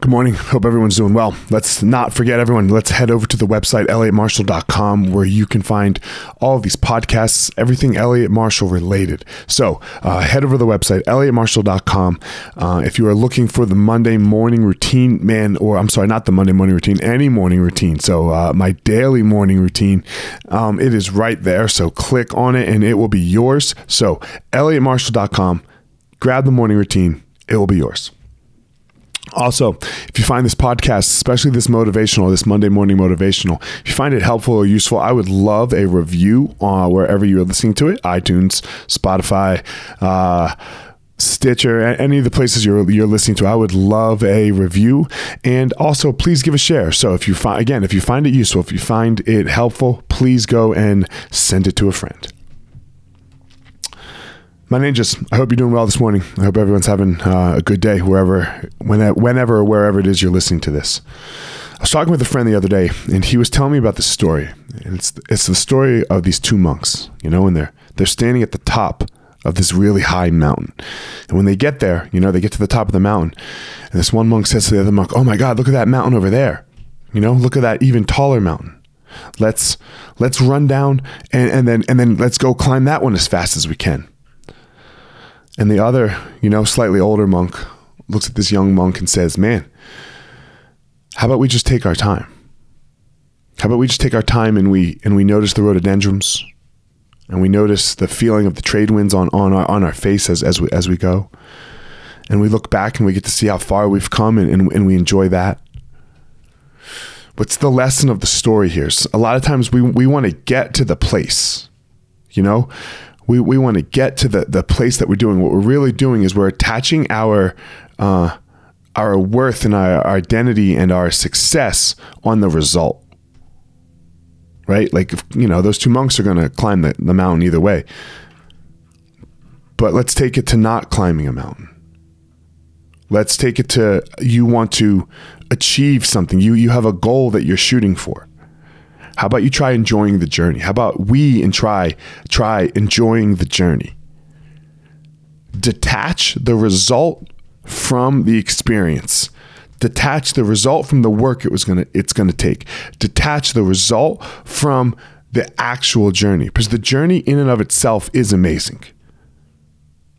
Good morning. Hope everyone's doing well. Let's not forget everyone. Let's head over to the website, elliottmarshall.com, where you can find all of these podcasts, everything Elliott Marshall related. So uh, head over to the website, elliottmarshall.com. Uh, if you are looking for the Monday morning routine, man, or I'm sorry, not the Monday morning routine, any morning routine. So uh, my daily morning routine, um, it is right there. So click on it and it will be yours. So elliottmarshall.com, grab the morning routine. It will be yours. Also, if you find this podcast, especially this motivational, this Monday morning motivational, if you find it helpful or useful, I would love a review uh, wherever you're listening to it iTunes, Spotify, uh, Stitcher, any of the places you're, you're listening to. I would love a review. And also, please give a share. So, if you find, again, if you find it useful, if you find it helpful, please go and send it to a friend. My ninjas, I hope you're doing well this morning. I hope everyone's having uh, a good day wherever, whenever, or wherever it is you're listening to this. I was talking with a friend the other day, and he was telling me about this story. And it's it's the story of these two monks, you know, and they're they're standing at the top of this really high mountain. And when they get there, you know, they get to the top of the mountain, and this one monk says to the other monk, "Oh my God, look at that mountain over there! You know, look at that even taller mountain. Let's let's run down and, and then and then let's go climb that one as fast as we can." And the other, you know, slightly older monk looks at this young monk and says, Man, how about we just take our time? How about we just take our time and we and we notice the rhododendrons and we notice the feeling of the trade winds on, on our on our face as, as we as we go. And we look back and we get to see how far we've come and, and, and we enjoy that. What's the lesson of the story here? A lot of times we, we want to get to the place, you know? We, we want to get to the, the place that we're doing. What we're really doing is we're attaching our uh, our worth and our, identity and our success on the result. Right? Like, if, you know, those two monks are going to climb the, the mountain either way. But let's take it to not climbing a mountain. Let's take it to you want to achieve something. You you have a goal that you're shooting for. How about you try enjoying the journey? How about we and try try enjoying the journey? Detach the result from the experience. Detach the result from the work it was gonna it's gonna take. Detach the result from the actual journey because the journey in and of itself is amazing.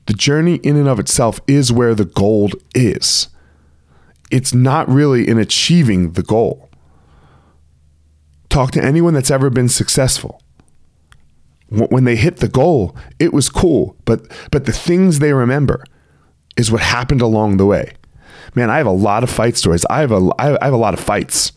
The journey in and of itself is where the gold is. It's not really in achieving the goal. Talk to anyone that's ever been successful. When they hit the goal, it was cool, but but the things they remember is what happened along the way. Man, I have a lot of fight stories. I have a I have a lot of fights.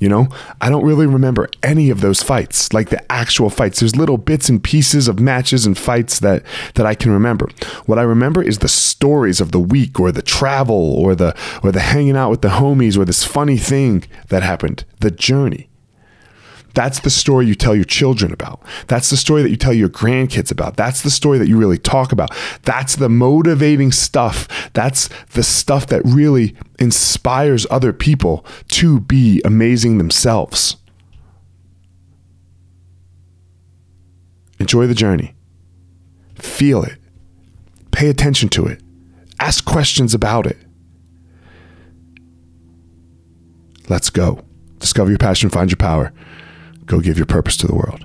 You know, I don't really remember any of those fights, like the actual fights. There's little bits and pieces of matches and fights that that I can remember. What I remember is the stories of the week or the travel or the or the hanging out with the homies or this funny thing that happened, the journey. That's the story you tell your children about. That's the story that you tell your grandkids about. That's the story that you really talk about. That's the motivating stuff. That's the stuff that really inspires other people to be amazing themselves. Enjoy the journey. Feel it. Pay attention to it. Ask questions about it. Let's go. Discover your passion, find your power. Go give your purpose to the world.